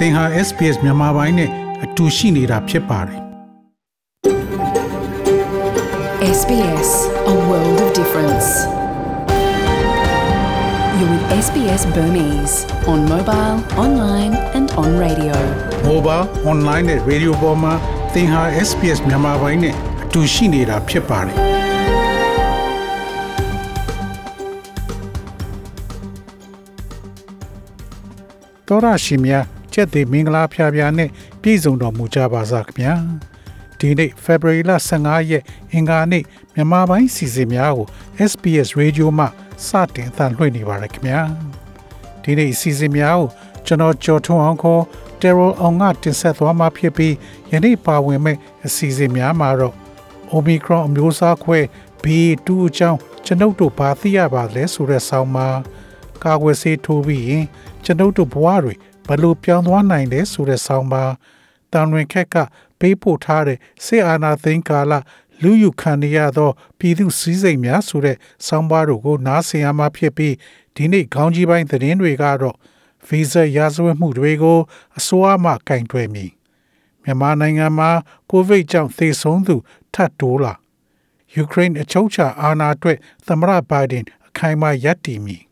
သင်ဟာ SPS မြန်မာပိုင်းနဲ့အတူရှိနေတာဖြစ်ပါတယ် SBS, a world of difference. You're with SBS Burmese on mobile, online, and on radio. mobile online နဲ့ radio ပေါ်မှာသင်ဟာ SPS မြန်မာပိုင်းနဲ့အတူရှိနေတာဖြစ်ပါတယ်တော်ရရှိမြ ချက်သေးမင်္ဂလာဖျားဖျားနဲ့ပြည့်စုံတော်မူကြပါစားခင်ဗျာဒီနေ့ February လ15ရက်အင်္ဂါနေ့မြန်မာပိုင်းစီစဉ်များကို SBS Radio မှစတင်အသံလွှင့်နေပါရခင်ဗျာဒီနေ့စီစဉ်များကိုကျွန်တော်ကြော်ထွန်းအောင်ခေါ် Terror အောင်ကတင်ဆက်သွားမှာဖြစ်ပြီးယနေ့ပါဝင်မဲ့အစီအစဉ်များမှာတော့ Omicron အမျိုးအစားခွဲ BA2 အကြောင်းကျွန်ုပ်တို့ဘာသိရပါလဲဆိုတဲ့ဆောင်းပါးကာကွယ်ဆေးထိုးပြီးရင်ကျွန်ုပ်တို့ဘဝတွေ ဘယ်လိုပြောင်းသွားနိုင်လဲဆိုတဲ့ဆောင်းပါးတန်ဝင်ခက်ကပေးပို့ထားတဲ့စေအာနာသိန်းကာလလူယူခံရသောပြည်သူစည်းစိမ်များဆိုတဲ့ဆောင်းပါးတို့ကိုနားဆင်ရမှာဖြစ်ပြီးဒီနေ့ခေါင်းကြီးပိုင်းသတင်းတွေကတော့ဗီဇရာဇဝတ်မှုတွေကိုအစိုးရမှကင်တွယ်မည်မြန်မာနိုင်ငံမှာကိုဗစ်ကြောင့်သေဆုံးသူထပ်တိုးလာယူကရိန်းအချုပ်အခြာအာဏာအတွက်သမ္မတဘိုင်ဒန်အခိုင်အမာရပ်တည်မည်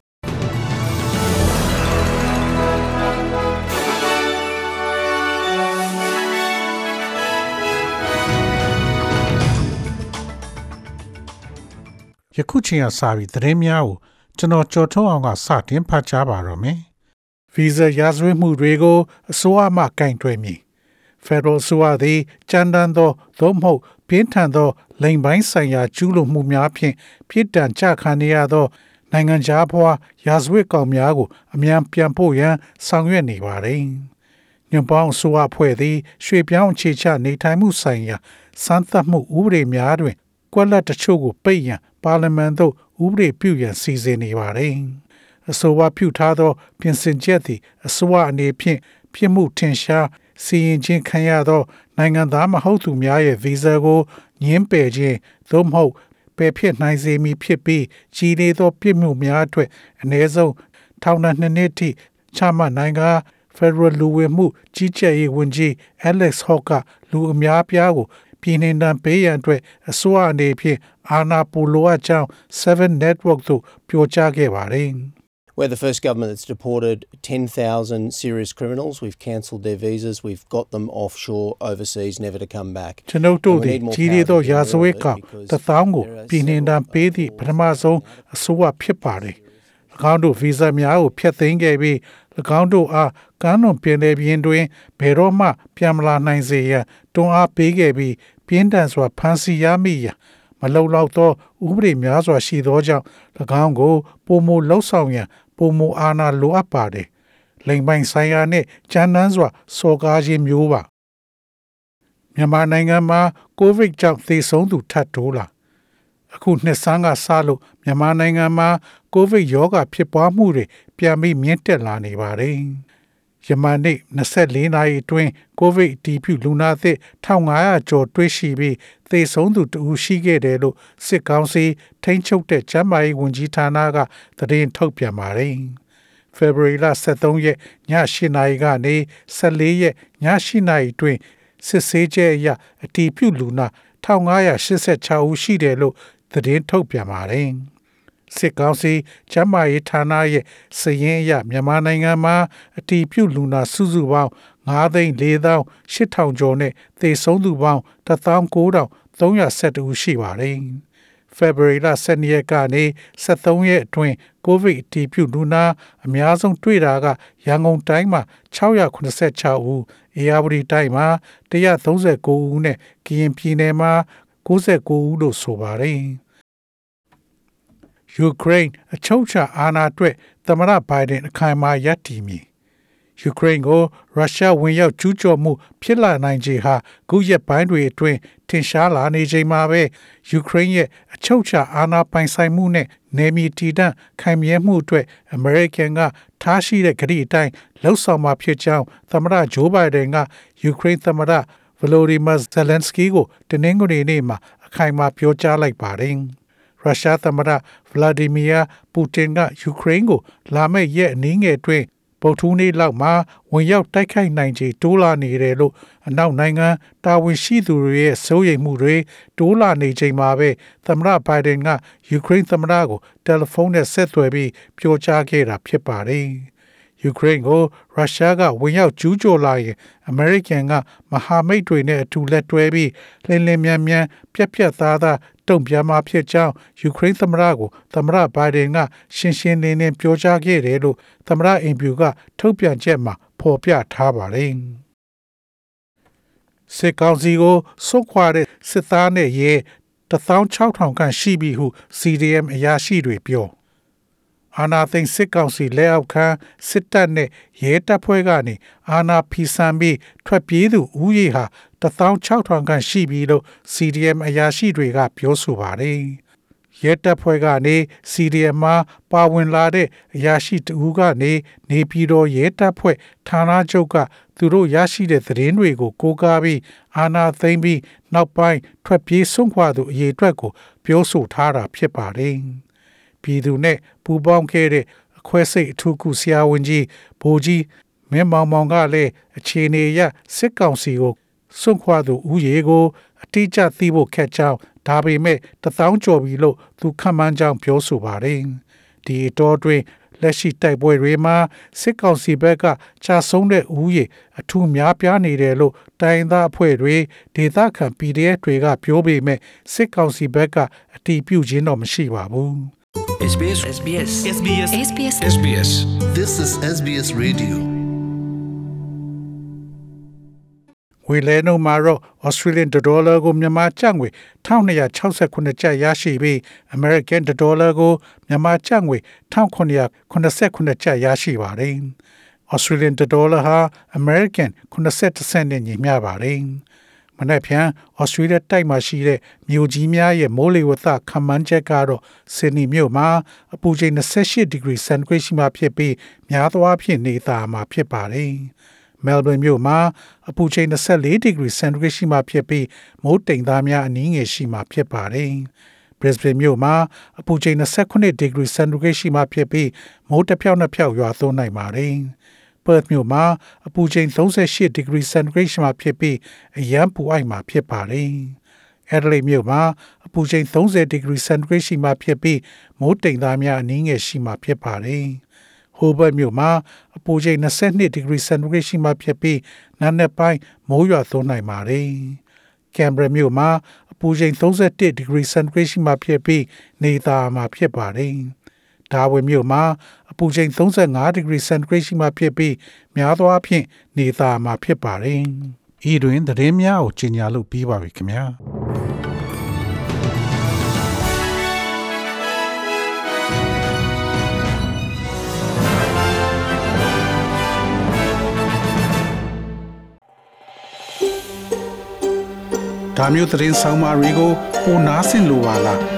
ယခုချိန်ကစပြီးသတင်းများကိုကျွန်တော်ကြော်ထုတ်အောင်ကစတင်ဖတ်ကြားပါတော့မယ်ဗီဇရာဇဝတ်မှုတွေကိုအစိုးရမှကင်တွယ်မည်ဖက်ဒရယ်ဆိုရသည်ကြမ်းတမ်းသောသို့မဟုတ်ပြင်းထန်သော လိမ်ပိုင်းဆိုင်ရာကျူးလွန်မှုများဖြင့်ပြစ်ဒဏ်ချခံရသော နိုင်ငံခြားဘွားရာဇဝတ်ကောင်များကိုအမြန်ပြန်ဖို့ရန်ဆောင်ရွက်နေပါသည်ညွန်ပေါင်းဆိုအဖွဲ့သည်ရွှေပြောင်းအခြေချနေထိုင်မှုဆိုင်ရာစမ်းသပ်မှုဥပဒေများတွင် ကွက်လက်တချို့ကိုပိတ်ရန်ပါလီမန်သို့ဥပဒေပြုရန်စီစဉ်နေပါသည်အဆိုအပြုထားသော ပြင်ဆင်ချက်သည်အစိုးရအနေဖြင့်ပြစ်မှုထင်ရှားစီရင်ခြင်းခံရသော နိုင်ငံသားမဟုတ်သူများရဲ့ဗီဇာကိုညှင်းပယ်ခြင်းသို့မဟုတ်ပယ်ဖြစ်နိုင်စေမည်ဖြစ်ပြီးကြီးနေသော ပြစ်မှုများအတွက်အ ਨੇ ဆုံးထောင်ဒဏ်နှစ်နှစ်ထိချမှတ်နိုင်ကာ Federal လူဝင်မှုကြီးကြပ်ရေးဝန်ကြီး Alex Hawke ကလူအများပြားကို ပြည်နှင်တန်ပေးရန်အတွက်အစိုးရအနေဖြင့်အာဏာပူလိုအပ်ကြောင်း7 Network သို့ပြောကြားခဲ့ပါတယ်။ We're the first government that's deported 10,000 serious criminals. We've cancelled their visas. We've got them offshore, overseas, never to come back. ကျွန်ုပ်တို့ And we သည် need more ကြီးရ power သော to get ရာ rid ဇဝတ် of it ကောင် because တစ်သောင်းကို there are ပြည်နှင်တန်ပေးသည့် several ပထမဆုံးအစိုးရဖြစ်ပါတယ်။၎င်းတို့ဗီဇာများကိုဖျက်သိမ်းခဲ့ပြီး၎ င်းတို့အားကမ်းလွန်ပြည်နယ်ပြင်တွင်ဘယ်တော့မှပြန်မလာနိုင်စေရန်တွန်းအားပေးခဲ့ပြီးပြင်းထန်စွာဖမ်းဆီးရမိရန်မလုံလောက်သောဥပဒေများစွာရှိသောကြောင့်၎င်းကိုပုံမလှုပ်ဆောင်ရန်ပုံမအာဏာလိုအပ်ပါတယ်။လိမ်ပိုင်ဆိုင်ရာနှင့်ကြမ်းတမ်းစွာစော်ကားခြင်းမျိုးပါ။မြန်မာနိုင်ငံမှာကိုဗစ်ကြောင့်သေဆုံးသူထပ်တိုးလာအခုနှစ်ဆန်းကစလို့မြန်မာနိုင်ငံမှာ ကိုဗစ်ရောဂါဖြစ်ပွားမှုတွေပြန်ပြီးမြင့်တက်လာနေပါတယ်။ယမန်နေ့24နာရီအတွင်းကိုဗစ်အတည်ပြုလူနာသစ်1500ကျော်တွေ့ရှိပြီးသေဆုံးသူတဦးရှိခဲ့တယ်လို့စစ်ကောင်စီထိန်းချုပ်တဲ့ကျန်းမာရေးဝန်ကြီးဌာနကသတင်းထုတ်ပြန်ပါတယ်။ February လ23ရက်ည8နာရီကနေ14ရက်ည8နာရီအတွင်းစစ်ဆေးချက်အရအတည်ပြုလူနာ1586ဦးရှိတယ်လို့သတင်းထုတ်ပြန်ပါတယ်။ စစ်ကောင်စီကျန်းမာရေးဌာနရဲ့စည်ရင်းအရမြန်မာနိုင်ငံမှာအတည်ပြုလူနာစုစုပေါင်း9,48000ကျော်နဲ့သေဆုံးသူပေါင်း19312ဦးရှိပါတယ်။ February လ12ရက်ကနေ23ရက်အတွင်းကိုဗစ်အတည်ပြုလူနာအများဆုံးတွေ့တာကရန်ကုန်တိုင်းမှာ686ဦး၊အေရဝတီတိုင်းမှာ139ဦးနဲ့ကရင်ပြည်နယ်မှာ69ဦးလို့ဆိုပါတယ်။ ယူကရိန်းအချုပ်အခြာအာဏာအတွက်သမ္မတဘိုင်ဒန်အခိုင်အမာရပ်တည်မည်ယူကရိန်းကိုရုရှားဝင်ရောက်ကျူးကျော်မှုဖြစ်လာနိုင်ခြေဟာခုရက်ပိုင်းတွေအတွင်းထင်ရှားလာနေချိန်မှာပဲယူကရိန်းရဲ့အချုပ်အခြာအာဏာပိုင်ဆိုင်မှုနဲ့နေမီတီတန့်ခိုင်မြဲမှုအတွက်အမေရိကန်ကထားရှိတဲ့ကတိအတိုင်းလှုပ်ဆောင်မှာဖြစ်ကြောင်းသမ္မတဂျိုးဘိုင်ဒန်ကယူကရိန်းသမ္မတဗလိုဒီမာဇယ်လန်စကီကိုတနင်္ဂနွေနေ့မှာအခိုင်အမာပြောကြားလိုက်ပါတယ်။ ရုရှားသမ္မတဗလာဒီမီယာပူတင်ကယူကရိန်းကိုလာမယ့်ရက်အနည်းငယ်အတွင်းပုတ်ထူးနေ့လောက်မှာဝင်ရောက်တိုက်ခိုက်နိုင်ခြေတိုးလာနေတယ်လို့အနောက်နိုင်ငံတာဝန်ရှိသူတွေရဲ့စိုးရိမ်မှုတွေတိုးလာနေချိန်မှာပဲသမ္မတဘိုင်ဒန်ကယူကရိန်းသမ္မတကိုတယ်လီဖုန်းနဲ့ဆက်သွယ်ပြီးပြောကြားခဲ့တာဖြစ်ပါတယ်။ ယူကရိန်းကိုရုရှားကဝင်ရောက်ကျူးကျော်လာရင်အမေရိကန်ကမဟာမိတ်တွေနဲ့အတူလက်တွဲပြီးလင်းလင်းမြန်မြန်ပြက်ပြက်သားသားတုံ့ပြန်မှာဖြစ်ကြောင်းယူကရိန်းသမ္မတကိုသမ္မတဘိုင်ဒန်ကရှင်းရှင်းလင်းလင်းပြောကြားခဲ့တယ်လို့သမ္မတအင်ဖြူကထုတ်ပြန်ချက်မှာဖော်ပြထားပါတယ်။စစ်ကောင်စီကိုစုခွာတဲ့စစ်သားနဲ့ရဲ16000ခန့်ရှိပြီဟု CDM အရာရှိတွေပြော အာနာသိန်းစစ်ကောင်စီလက်အောက်ခံစစ်တပ်နဲ့ရဲတပ်ဖွဲ့ကနေအာနာဖီဆန်ပြီးထွက်ပြေးသူဦးရေဟာ16000ခန့်ရှိပြီလို့ CDM အရာရှိတွေကပြောဆိုပါတယ်။ရဲတပ်ဖွဲ့ကနေ CDM မှာပါဝင်လာတဲ့အရာရှိတဦးကနေနေပြည်တော်ရဲတပ်ဖွဲ့ဌာနချုပ်ကသူတို့ရရှိတဲ့သတင်းတွေကိုကိုးကားပြီးအာနာသိမ့်ပြီးနောက်ပိုင်းထွက်ပြေးဆုံးခွာသူအရေးအတွက်ကို ပြောဆိုထားတာဖြစ်ပါတယ်။ ပြည်သူနဲ့ပူးပေါင်းခဲ့တဲ့အခွဲစိတ်အထူးကုဆရာဝန်ကြီးဘိုးကြီးမင်းမောင်မောင်ကလည်းအခြေအနေအရစစ်ကောင်စီကိုစွန့်ခွာသူဦးရေကို အတိအကျသိဖို့ခက်ကြောင်းဒါပေမဲ့တထောင်ကျော်ပြီလို့သူခန့်မှန်းကြောင်းပြောဆိုပါတယ်။ဒီအတော်တွင်လက်ရှိတိုက်ပွဲတွေမှာစစ်ကောင်စီဘက်ကကြာဆုံးတဲ့ဦးရေအထူးများပြားနေတယ်လို့တိုင်းသားအဖွဲ့တွေဒေသခံ PDF တွေကပြောပေမဲ့စစ်ကောင်စီဘက်ကအတီးပြုတ်ခြင်းတော့မရှိပါဘူး SBS SBS SBS SBS SBS This is SBS Radio. ဝေလဲနှုန်းမှာတော့ Australian dollar ကိုမြန်မာကျပ်ငွေ1268ကျပ်ရရှိပြီး American dollar ကိုမြန်မာကျပ်ငွေ1989ကျပ်ရရှိပါတယ်။ Australian dollar ဟာ American 80စနစ်နဲ့ညီမျှပါတယ်။ မနေ့ပြန် Australia တိုက်မှာရှိတဲ့မြို့ကြီးများရဲ့မိုးလေဝသခန့်မှန်းချက်ကတော့ဆင်နီမြို့မှာအပူချိန်28 degree centigrade ရှိမှဖြစ်ပြီးများသောအားဖြင့်နေသားမှာဖြစ်ပါတယ်။ Melbourne မြို့မှာအပူချိန်24 degree centigrade ရှိမှဖြစ်ပြီးမိုးတိမ်သားများအနည်းငယ်ရှိမှဖြစ်ပါတယ်။ Brisbane မြို့မှာအပူချိန်29 degree centigrade ရှိမှဖြစ်ပြီးမိုးတစ်ဖြောက်နှစ်ဖြောက်ရွာသွန်းနိုင်ပါတယ်။ Perth မြို့မှာအပူချိန်38 degree centigrade ရှိမှဖြစ်ပြီးအရန်ပူအိုက်မှာဖြစ်ပါတယ်။ Adelaide မြို့မှာအပူချိန်30 degree centigrade ရှိမှဖြစ်ပြီးမိုးတိမ်သားများအနည်းငယ်ရှိမှဖြစ်ပါတယ်။ Hobart မြို့မှာအပူချိန်22 degree centigrade ရှိမှဖြစ်ပြီးနာနဲ့ပိုင်းမိုးရွာသွန်းနိုင်ပါတယ်။ Canberra မြို့မှာအပူချိန်31 degree centigrade ရှိမှဖြစ်ပြီးနေသားမှာဖြစ်ပါတယ်။ ဒါဝင်မြို့မှာအပူချိန်35 degree centigrade ရှိမှဖြစ်ပြီးများသောအားဖြင့်နေသားမှာဖြစ်ပါတယ်။ဤတွင်သတင်းများကိုကြီးညာလို့ပြီးပါပြီခင်ဗျာ။။ဒါမျိုးသတင်းဆောင်မတွေကိုပိုနားဆင်လိုပါလား